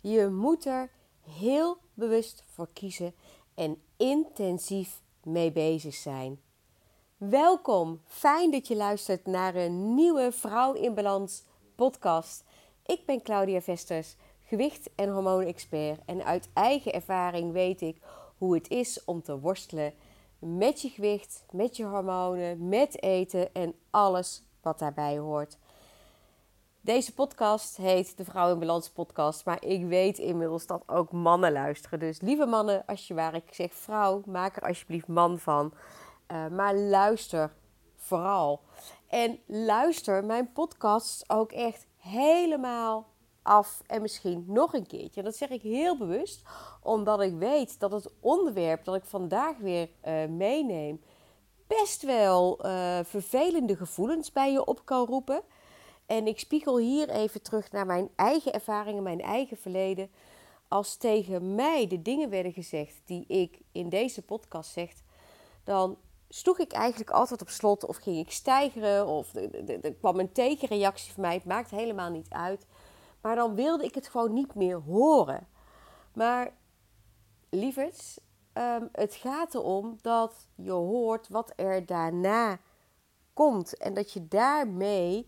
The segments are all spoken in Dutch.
Je moet er heel bewust voor kiezen en intensief mee bezig zijn. Welkom, fijn dat je luistert naar een nieuwe Vrouw in Balans podcast. Ik ben Claudia Vesters, gewicht- en hormoonexpert en uit eigen ervaring weet ik hoe het is om te worstelen met je gewicht, met je hormonen, met eten en alles wat daarbij hoort. Deze podcast heet de Vrouw in Balans podcast, maar ik weet inmiddels dat ook mannen luisteren. Dus lieve mannen, als je waar ik zeg vrouw, maak er alsjeblieft man van. Uh, maar luister vooral. En luister mijn podcast ook echt helemaal af en misschien nog een keertje. Dat zeg ik heel bewust, omdat ik weet dat het onderwerp dat ik vandaag weer uh, meeneem best wel uh, vervelende gevoelens bij je op kan roepen. En ik spiegel hier even terug naar mijn eigen ervaringen, mijn eigen verleden. Als tegen mij de dingen werden gezegd die ik in deze podcast zeg, dan sloeg ik eigenlijk altijd op slot of ging ik stijgeren of er kwam een tegenreactie van mij. Het maakt helemaal niet uit. Maar dan wilde ik het gewoon niet meer horen. Maar lieverds, um, het gaat erom dat je hoort wat er daarna komt. En dat je daarmee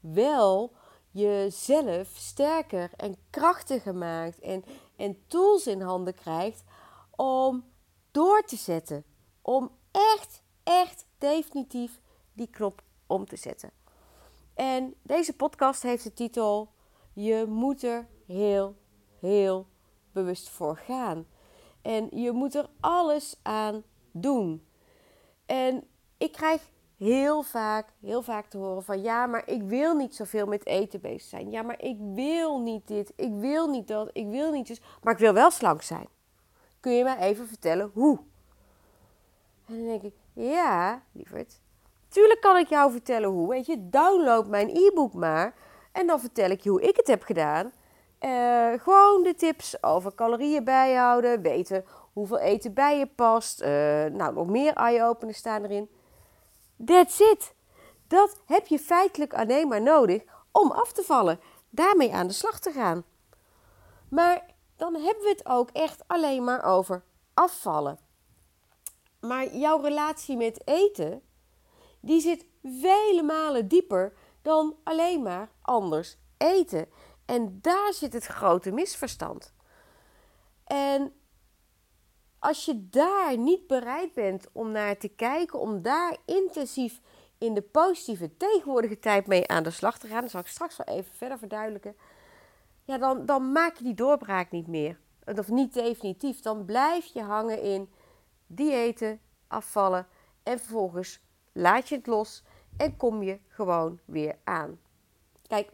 wel jezelf sterker en krachtiger maakt. En, en tools in handen krijgt om door te zetten. Om echt, echt definitief die knop om te zetten. En deze podcast heeft de titel Je moet er heel, heel bewust voor gaan. En je moet er alles aan doen. En ik krijg heel vaak, heel vaak te horen van ja, maar ik wil niet zoveel met eten bezig zijn. Ja, maar ik wil niet dit, ik wil niet dat, ik wil niet dus, maar ik wil wel slank zijn. Kun je mij even vertellen hoe? En dan denk ik, ja, lieverd, tuurlijk kan ik jou vertellen hoe. Weet je, download mijn e-book maar en dan vertel ik je hoe ik het heb gedaan. Uh, gewoon de tips over calorieën bijhouden, weten hoeveel eten bij je past. Uh, nou, nog meer eye-openers staan erin. That's it. Dat heb je feitelijk alleen maar nodig om af te vallen. Daarmee aan de slag te gaan. Maar dan hebben we het ook echt alleen maar over afvallen. Maar jouw relatie met eten, die zit vele malen dieper dan alleen maar anders eten. En daar zit het grote misverstand. En als je daar niet bereid bent om naar te kijken, om daar intensief in de positieve tegenwoordige tijd mee aan de slag te gaan, dat zal ik straks wel even verder verduidelijken. Ja, dan, dan maak je die doorbraak niet meer. Of niet definitief. Dan blijf je hangen in diëten, afvallen en vervolgens laat je het los en kom je gewoon weer aan. Kijk,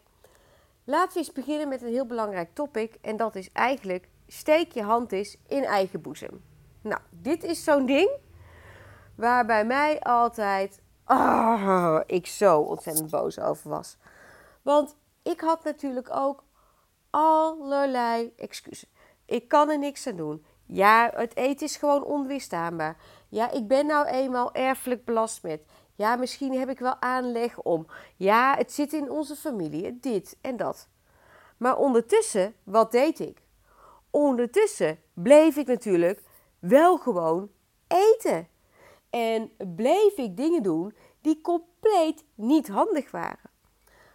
laten we eens beginnen met een heel belangrijk topic en dat is eigenlijk steek je hand eens in eigen boezem. Nou, dit is zo'n ding waar bij mij altijd oh, ik zo ontzettend boos over was. Want ik had natuurlijk ook allerlei excuses. Ik kan er niks aan doen. Ja, het eten is gewoon onweerstaanbaar. Ja, ik ben nou eenmaal erfelijk belast met. Ja, misschien heb ik wel aanleg om. Ja, het zit in onze familie, dit en dat. Maar ondertussen, wat deed ik? Ondertussen bleef ik natuurlijk wel gewoon eten. En bleef ik dingen doen die compleet niet handig waren.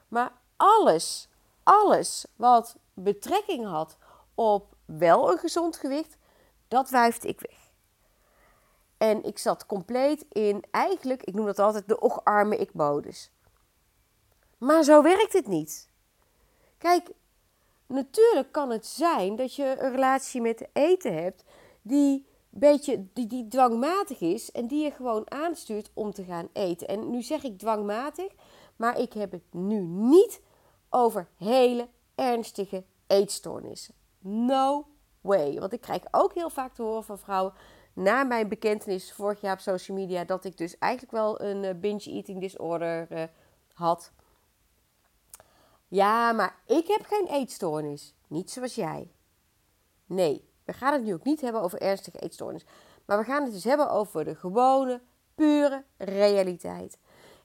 Maar alles, alles wat betrekking had op wel een gezond gewicht, dat wuifde ik weg. En ik zat compleet in, eigenlijk, ik noem dat altijd de ocharme ik-modus. Maar zo werkt het niet. Kijk, natuurlijk kan het zijn dat je een relatie met eten hebt die beetje die, die dwangmatig is en die je gewoon aanstuurt om te gaan eten. En nu zeg ik dwangmatig, maar ik heb het nu niet over hele ernstige eetstoornissen. No way. Want ik krijg ook heel vaak te horen van vrouwen na mijn bekentenis vorig jaar op social media dat ik dus eigenlijk wel een eh, binge eating disorder uh, had. Ja, maar ik heb geen eetstoornis. Niet zoals jij. Nee, we gaan het nu ook niet hebben over ernstige eetstoornis. Maar we gaan het dus hebben over de gewone, pure realiteit.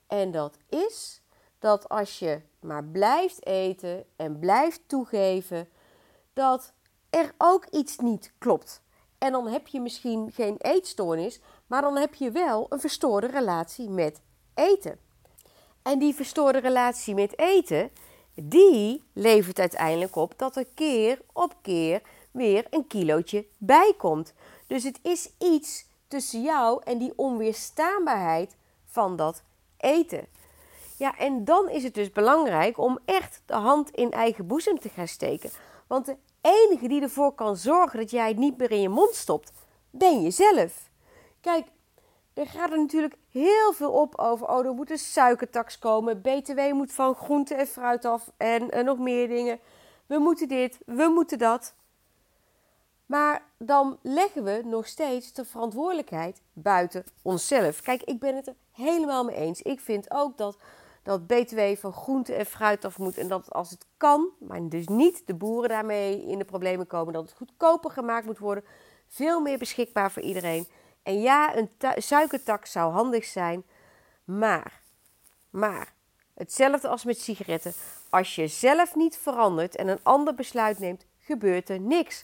En dat is dat als je maar blijft eten en blijft toegeven dat er ook iets niet klopt. En dan heb je misschien geen eetstoornis, maar dan heb je wel een verstoorde relatie met eten. En die verstoorde relatie met eten, die levert uiteindelijk op dat er keer op keer weer een kilootje bij komt. Dus het is iets tussen jou en die onweerstaanbaarheid van dat eten. Ja, en dan is het dus belangrijk om echt de hand in eigen boezem te gaan steken. Want de enige die ervoor kan zorgen dat jij het niet meer in je mond stopt, ben jezelf. Kijk, er gaat er natuurlijk heel veel op over. Oh, er moet een suikertax komen. BTW moet van groente en fruit af. En, en nog meer dingen. We moeten dit, we moeten dat. Maar dan leggen we nog steeds de verantwoordelijkheid buiten onszelf. Kijk, ik ben het er helemaal mee eens. Ik vind ook dat, dat BTW van groente en fruit af moet. En dat als het kan, maar dus niet de boeren daarmee in de problemen komen, dat het goedkoper gemaakt moet worden. Veel meer beschikbaar voor iedereen. En ja, een suikertak zou handig zijn. Maar, maar, hetzelfde als met sigaretten. Als je zelf niet verandert en een ander besluit neemt, gebeurt er niks.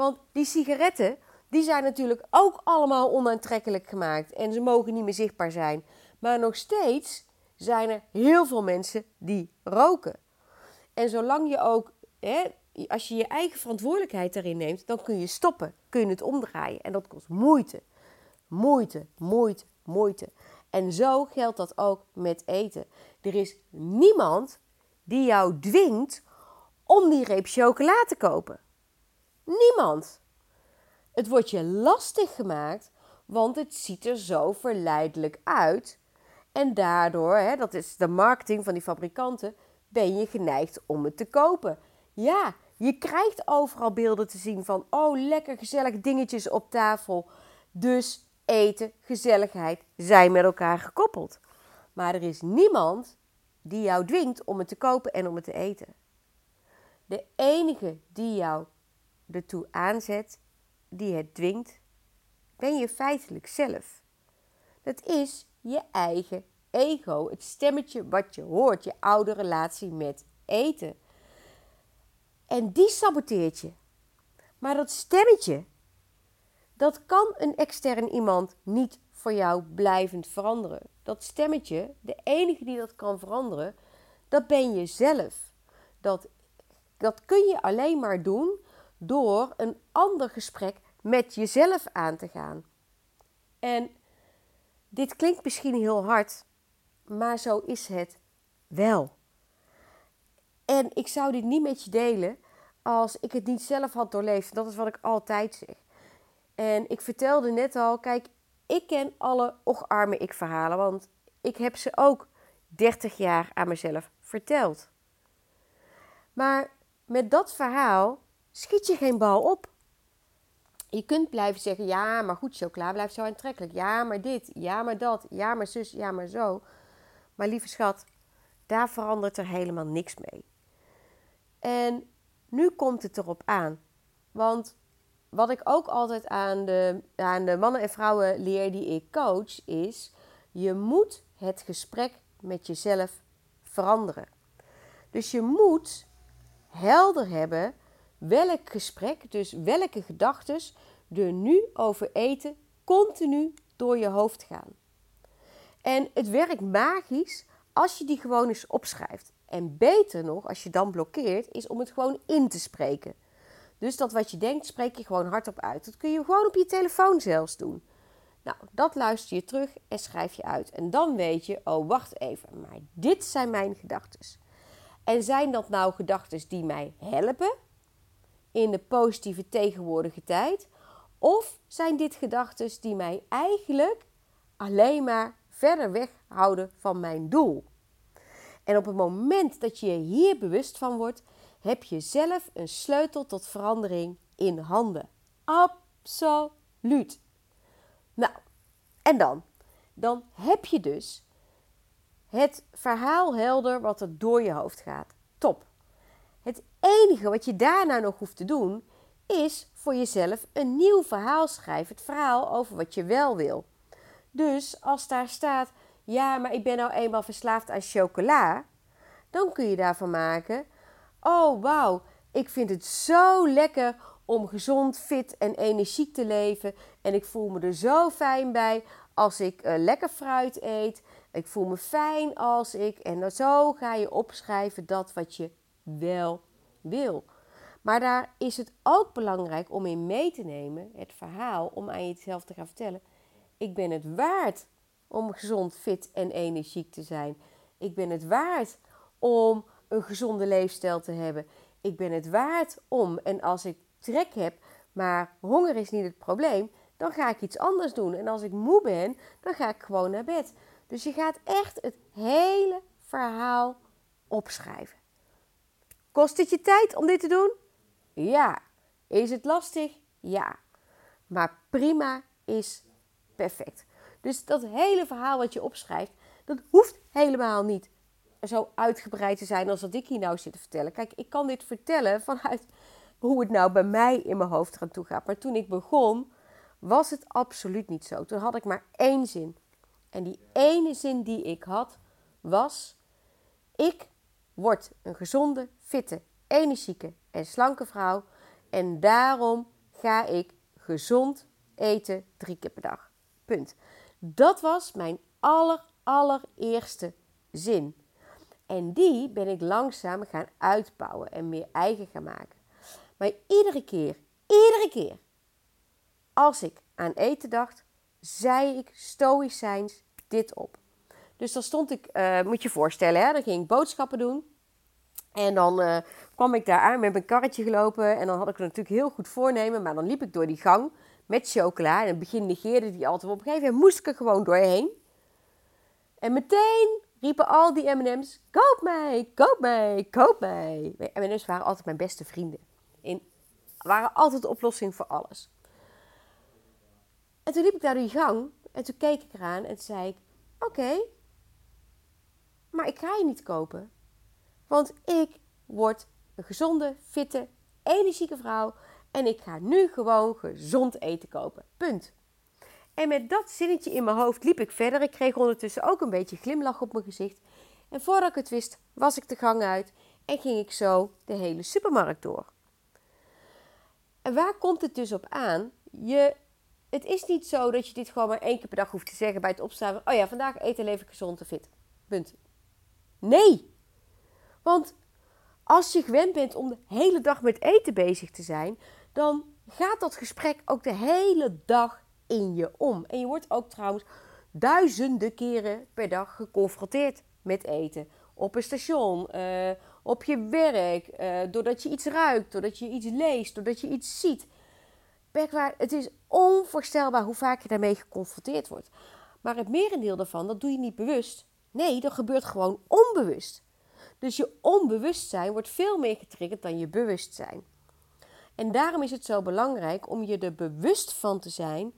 Want die sigaretten, die zijn natuurlijk ook allemaal onaantrekkelijk gemaakt. En ze mogen niet meer zichtbaar zijn. Maar nog steeds zijn er heel veel mensen die roken. En zolang je ook, hè, als je je eigen verantwoordelijkheid daarin neemt, dan kun je stoppen, kun je het omdraaien. En dat kost moeite. Moeite, moeite, moeite. En zo geldt dat ook met eten. Er is niemand die jou dwingt om die reep chocola te kopen. Niemand. Het wordt je lastig gemaakt, want het ziet er zo verleidelijk uit. En daardoor, hè, dat is de marketing van die fabrikanten, ben je geneigd om het te kopen. Ja, je krijgt overal beelden te zien van, oh lekker gezellig dingetjes op tafel. Dus eten, gezelligheid zijn met elkaar gekoppeld. Maar er is niemand die jou dwingt om het te kopen en om het te eten. De enige die jou ertoe aanzet, die het dwingt, ben je feitelijk zelf. Dat is je eigen ego, het stemmetje wat je hoort, je oude relatie met eten. En die saboteert je. Maar dat stemmetje, dat kan een extern iemand niet voor jou blijvend veranderen. Dat stemmetje, de enige die dat kan veranderen, dat ben je zelf. Dat, dat kun je alleen maar doen door een ander gesprek met jezelf aan te gaan. En dit klinkt misschien heel hard, maar zo is het wel. En ik zou dit niet met je delen als ik het niet zelf had doorleefd. Dat is wat ik altijd zeg. En ik vertelde net al, kijk, ik ken alle ocharme ik verhalen, want ik heb ze ook 30 jaar aan mezelf verteld. Maar met dat verhaal schiet je geen bal op. Je kunt blijven zeggen, ja, maar goed, chocola blijft zo aantrekkelijk. Ja, maar dit, ja, maar dat, ja, maar zus, ja, maar zo. Maar lieve schat, daar verandert er helemaal niks mee. En nu komt het erop aan. Want wat ik ook altijd aan de, aan de mannen en vrouwen leer die ik coach, is: je moet het gesprek met jezelf veranderen. Dus je moet helder hebben welk gesprek, dus welke gedachten er nu over eten continu door je hoofd gaan. En het werkt magisch als je die gewoon eens opschrijft. En beter nog, als je dan blokkeert, is om het gewoon in te spreken. Dus dat wat je denkt, spreek je gewoon hardop uit. Dat kun je gewoon op je telefoon zelfs doen. Nou, dat luister je terug en schrijf je uit. En dan weet je, oh wacht even, maar dit zijn mijn gedachten. En zijn dat nou gedachten die mij helpen in de positieve tegenwoordige tijd? Of zijn dit gedachten die mij eigenlijk alleen maar verder weghouden van mijn doel? En op het moment dat je hier bewust van wordt, heb je zelf een sleutel tot verandering in handen. Absoluut. Nou, en dan? Dan heb je dus het verhaal helder wat er door je hoofd gaat. Top. Het enige wat je daarna nog hoeft te doen, is voor jezelf een nieuw verhaal schrijven. Het verhaal over wat je wel wil. Dus als daar staat, ja, maar ik ben nou eenmaal verslaafd aan chocola, dan kun je daarvan maken, oh wauw, ik vind het zo lekker om gezond, fit en energiek te leven. En ik voel me er zo fijn bij als ik uh, lekker fruit eet. Ik voel me fijn als ik. En zo ga je opschrijven dat wat je wel wil. Maar daar is het ook belangrijk om in mee te nemen, het verhaal, om aan jezelf te gaan vertellen. Ik ben het waard om gezond, fit en energiek te zijn. Ik ben het waard om een gezonde leefstijl te hebben. Ik ben het waard om, en als ik trek heb, maar honger is niet het probleem, dan ga ik iets anders doen. En als ik moe ben, dan ga ik gewoon naar bed. Dus je gaat echt het hele verhaal opschrijven. Kost het je tijd om dit te doen? Ja. Is het lastig? Ja. Maar prima is perfect. Dus dat hele verhaal wat je opschrijft, dat hoeft helemaal niet zo uitgebreid te zijn als dat ik hier nou zit te vertellen. Kijk, ik kan dit vertellen vanuit hoe het nou bij mij in mijn hoofd eraan toe gaat. Maar toen ik begon, was het absoluut niet zo. Toen had ik maar één zin. En die ene zin die ik had was: Ik word een gezonde, fitte, energieke en slanke vrouw. En daarom ga ik gezond eten drie keer per dag. Punt. Dat was mijn aller, allereerste zin. En die ben ik langzaam gaan uitbouwen en meer eigen gaan maken. Maar iedere keer, iedere keer, als ik aan eten dacht, zei ik stoïcijns dit op. Dus dan stond ik, uh, moet je voorstellen, hè, dan ging ik boodschappen doen. En dan uh, kwam ik daar aan met mijn karretje gelopen. En dan had ik er natuurlijk heel goed voornemen. Maar dan liep ik door die gang met chocola. En in het begin negeerde die altijd. Op een gegeven moment moest ik er gewoon doorheen. En meteen riepen al die M&M's, koop mij, koop mij, koop mij. M&M's waren altijd mijn beste vrienden. In, waren altijd de oplossing voor alles. En toen liep ik daar door die gang en toen keek ik eraan en toen zei ik, oké, maar ik ga je niet kopen. Want ik word een gezonde, fitte, energieke vrouw en ik ga nu gewoon gezond eten kopen. Punt. En met dat zinnetje in mijn hoofd liep ik verder. Ik kreeg ondertussen ook een beetje glimlach op mijn gezicht. En voordat ik het wist, was ik de gang uit en ging ik zo de hele supermarkt door. En waar komt het dus op aan? Je, het is niet zo dat je dit gewoon maar één keer per dag hoeft te zeggen bij het opstaan. oh ja, vandaag eten leven gezond en fit. Punt. Nee. Want als je gewend bent om de hele dag met eten bezig te zijn, dan gaat dat gesprek ook de hele dag in je om. En je wordt ook trouwens duizenden keren per dag geconfronteerd met eten. Op een station, uh, op je werk, uh, doordat je iets ruikt, doordat je iets leest, doordat je iets ziet. Het is onvoorstelbaar hoe vaak je daarmee geconfronteerd wordt. Maar het merendeel daarvan, dat doe je niet bewust. Nee, dat gebeurt gewoon onbewust. Dus je onbewustzijn wordt veel meer getriggerd dan je bewustzijn. En daarom is het zo belangrijk om je er bewust van te zijn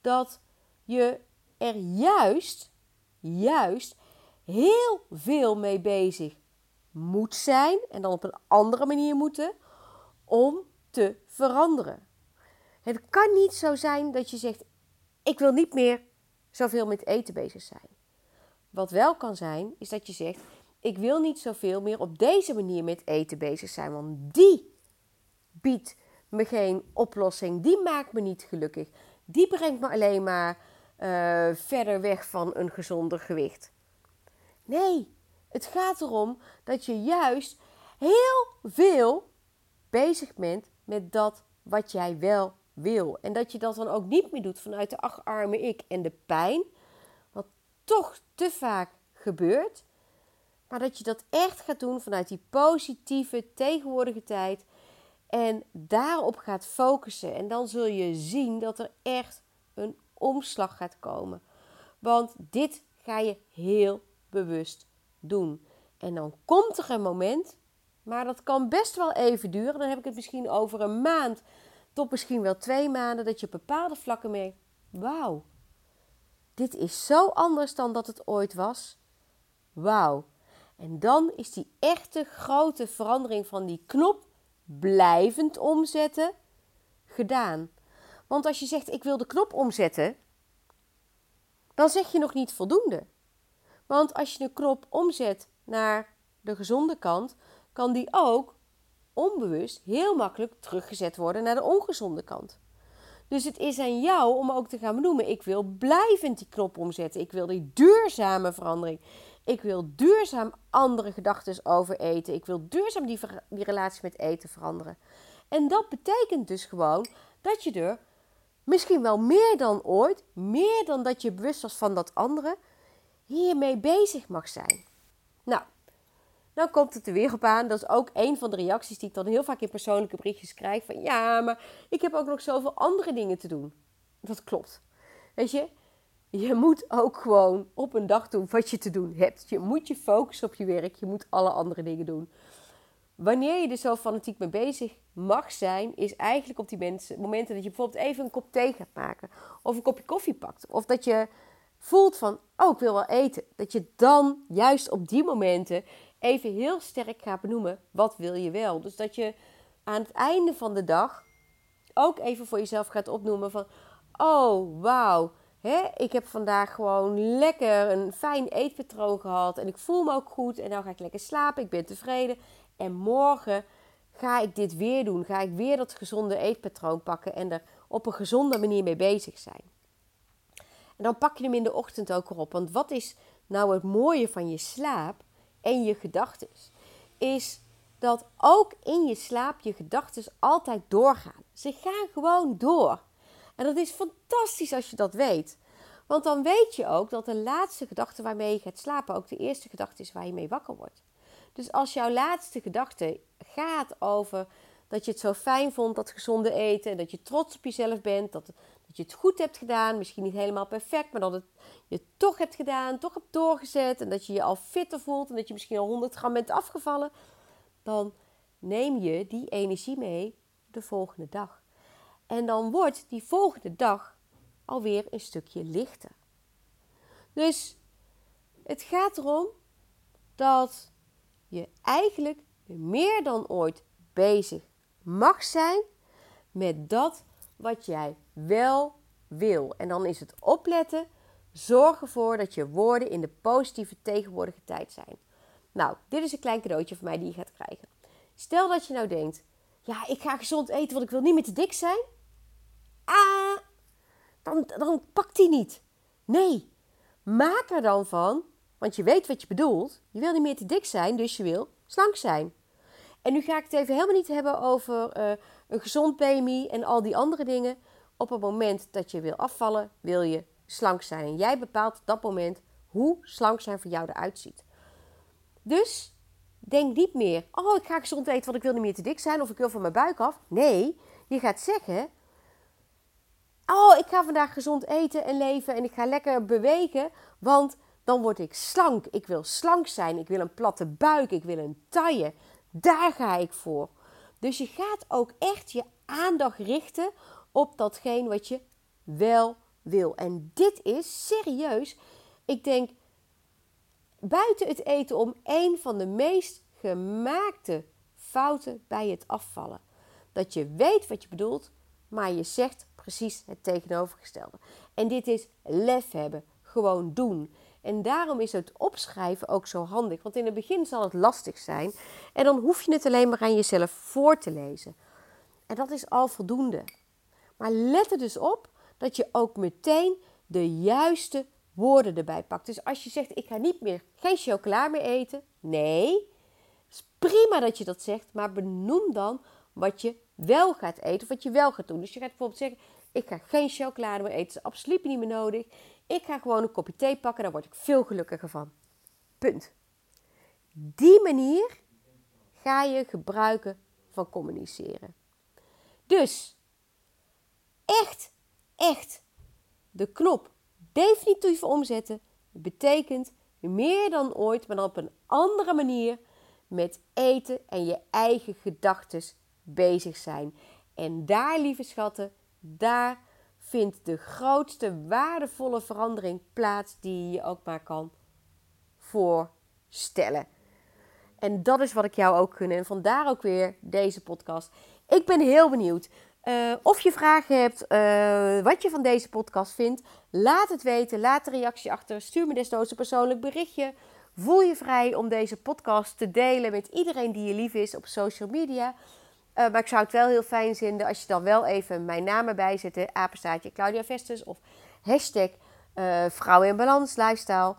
dat je er juist, juist heel veel mee bezig moet zijn en dan op een andere manier moeten om te veranderen. Het kan niet zo zijn dat je zegt: Ik wil niet meer zoveel met eten bezig zijn. Wat wel kan zijn, is dat je zegt: Ik wil niet zoveel meer op deze manier met eten bezig zijn, want die biedt me geen oplossing, die maakt me niet gelukkig die brengt me alleen maar uh, verder weg van een gezonder gewicht. Nee, het gaat erom dat je juist heel veel bezig bent met dat wat jij wel wil. En dat je dat dan ook niet meer doet vanuit de acharme ik en de pijn, wat toch te vaak gebeurt. Maar dat je dat echt gaat doen vanuit die positieve tegenwoordige tijd en daarop gaat focussen. En dan zul je zien dat er echt een omslag gaat komen. Want dit ga je heel bewust doen. En dan komt er een moment, maar dat kan best wel even duren. Dan heb ik het misschien over een maand tot misschien wel twee maanden, dat je op bepaalde vlakken merkt: wauw, dit is zo anders dan dat het ooit was. Wauw. En dan is die echte grote verandering van die knop blijvend omzetten gedaan. Want als je zegt ik wil de knop omzetten, dan zeg je nog niet voldoende. Want als je de knop omzet naar de gezonde kant, kan die ook onbewust heel makkelijk teruggezet worden naar de ongezonde kant. Dus het is aan jou om ook te gaan benoemen: ik wil blijvend die knop omzetten. Ik wil die duurzame verandering. Ik wil duurzaam andere gedachten over eten. Ik wil duurzaam die, die relatie met eten veranderen. En dat betekent dus gewoon dat je er misschien wel meer dan ooit, meer dan dat je bewust was van dat andere, hiermee bezig mag zijn. Nou, dan komt het er weer op aan. Dat is ook een van de reacties die ik dan heel vaak in persoonlijke berichtjes krijg. Van ja, maar ik heb ook nog zoveel andere dingen te doen. Dat klopt. Weet je, je moet ook gewoon op een dag doen wat je te doen hebt. Je moet je focussen op je werk. Je moet alle andere dingen doen. Wanneer je er zo fanatiek mee bezig mag zijn, is eigenlijk op die momenten dat je bijvoorbeeld even een kop thee gaat maken. Of een kopje koffie pakt. Of dat je voelt van, oh ik wil wel eten. Dat je dan juist op die momenten even heel sterk gaat benoemen, wat wil je wel. Dus dat je aan het einde van de dag ook even voor jezelf gaat opnoemen van, oh wauw. Ik heb vandaag gewoon lekker een fijn eetpatroon gehad en ik voel me ook goed en nou ga ik lekker slapen, ik ben tevreden. En morgen ga ik dit weer doen, ga ik weer dat gezonde eetpatroon pakken en er op een gezonde manier mee bezig zijn. En dan pak je hem in de ochtend ook erop. Want wat is nou het mooie van je slaap en je gedachten? Is dat ook in je slaap je gedachten altijd doorgaan. Ze gaan gewoon door. En dat is fantastisch als je dat weet. Want dan weet je ook dat de laatste gedachte waarmee je gaat slapen ook de eerste gedachte is waar je mee wakker wordt. Dus als jouw laatste gedachte gaat over dat je het zo fijn vond, dat gezonde eten, en dat je trots op jezelf bent, dat, dat je het goed hebt gedaan, misschien niet helemaal perfect, maar dat het, je het toch hebt gedaan, toch hebt doorgezet en dat je je al fitter voelt en dat je misschien al 100 gram bent afgevallen, dan neem je die energie mee de volgende dag. En dan wordt die volgende dag alweer een stukje lichter. Dus het gaat erom dat je eigenlijk meer dan ooit bezig mag zijn met dat wat jij wel wil. En dan is het opletten. Zorg ervoor dat je woorden in de positieve tegenwoordige tijd zijn. Nou, dit is een klein cadeautje voor mij die je gaat krijgen. Stel dat je nou denkt: ja, ik ga gezond eten, want ik wil niet meer te dik zijn. Ah, dan, dan pakt die niet. Nee, maak er dan van, want je weet wat je bedoelt. Je wil niet meer te dik zijn, dus je wil slank zijn. En nu ga ik het even helemaal niet hebben over eh, een gezond BMI en al die andere dingen. Op het moment dat je wil afvallen, wil je slank zijn. En jij bepaalt op dat moment hoe slank zijn voor jou eruit ziet. Dus denk niet meer, oh ik ga gezond eten want ik wil niet meer te dik zijn of ik wil van mijn buik af. Nee, je gaat zeggen, oh ik ga vandaag gezond eten en leven en ik ga lekker bewegen, want dan word ik slank. Ik wil slank zijn, ik wil een platte buik, ik wil een taille. Daar ga ik voor. Dus je gaat ook echt je aandacht richten op datgene wat je wel wil. En dit is serieus, ik denk, buiten het eten om een van de meest gemaakte fouten bij het afvallen. Dat je weet wat je bedoelt, maar je zegt precies het tegenovergestelde. En dit is lef hebben, gewoon doen. En daarom is het opschrijven ook zo handig. Want in het begin zal het lastig zijn. En dan hoef je het alleen maar aan jezelf voor te lezen. En dat is al voldoende. Maar let er dus op dat je ook meteen de juiste woorden erbij pakt. Dus als je zegt: Ik ga niet meer geen chocola meer eten. Nee, is prima dat je dat zegt. Maar benoem dan wat je wel gaat eten of wat je wel gaat doen. Dus je gaat bijvoorbeeld zeggen: Ik ga geen chocolade meer eten. Dat is absoluut niet meer nodig. Ik ga gewoon een kopje thee pakken, daar word ik veel gelukkiger van. Punt. Die manier ga je gebruiken van communiceren. Dus echt, echt de knop definitief omzetten betekent meer dan ooit, maar dan op een andere manier met eten en je eigen gedachten bezig zijn. En daar, lieve schatten, daar vindt de grootste waardevolle verandering plaats die je ook maar kan voorstellen. En dat is wat ik jou ook gun. En vandaar ook weer deze podcast. Ik ben heel benieuwd uh, of je vragen hebt, uh, wat je van deze podcast vindt. Laat het weten. Laat een reactie achter. Stuur me desnoods een persoonlijk berichtje. Voel je vrij om deze podcast te delen met iedereen die je lief is op social media. Uh, maar ik zou het wel heel fijn vinden als je dan wel even mijn naam erbij zet. Apenstaatje Claudia Vestus of hashtag uh, Vrouw in Balans Lifestyle.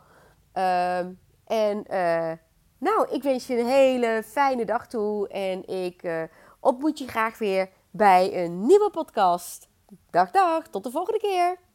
Uh, en uh, nou, ik wens je een hele fijne dag toe. En ik ontmoet je graag weer bij een nieuwe podcast. Dag, dag. Tot de volgende keer.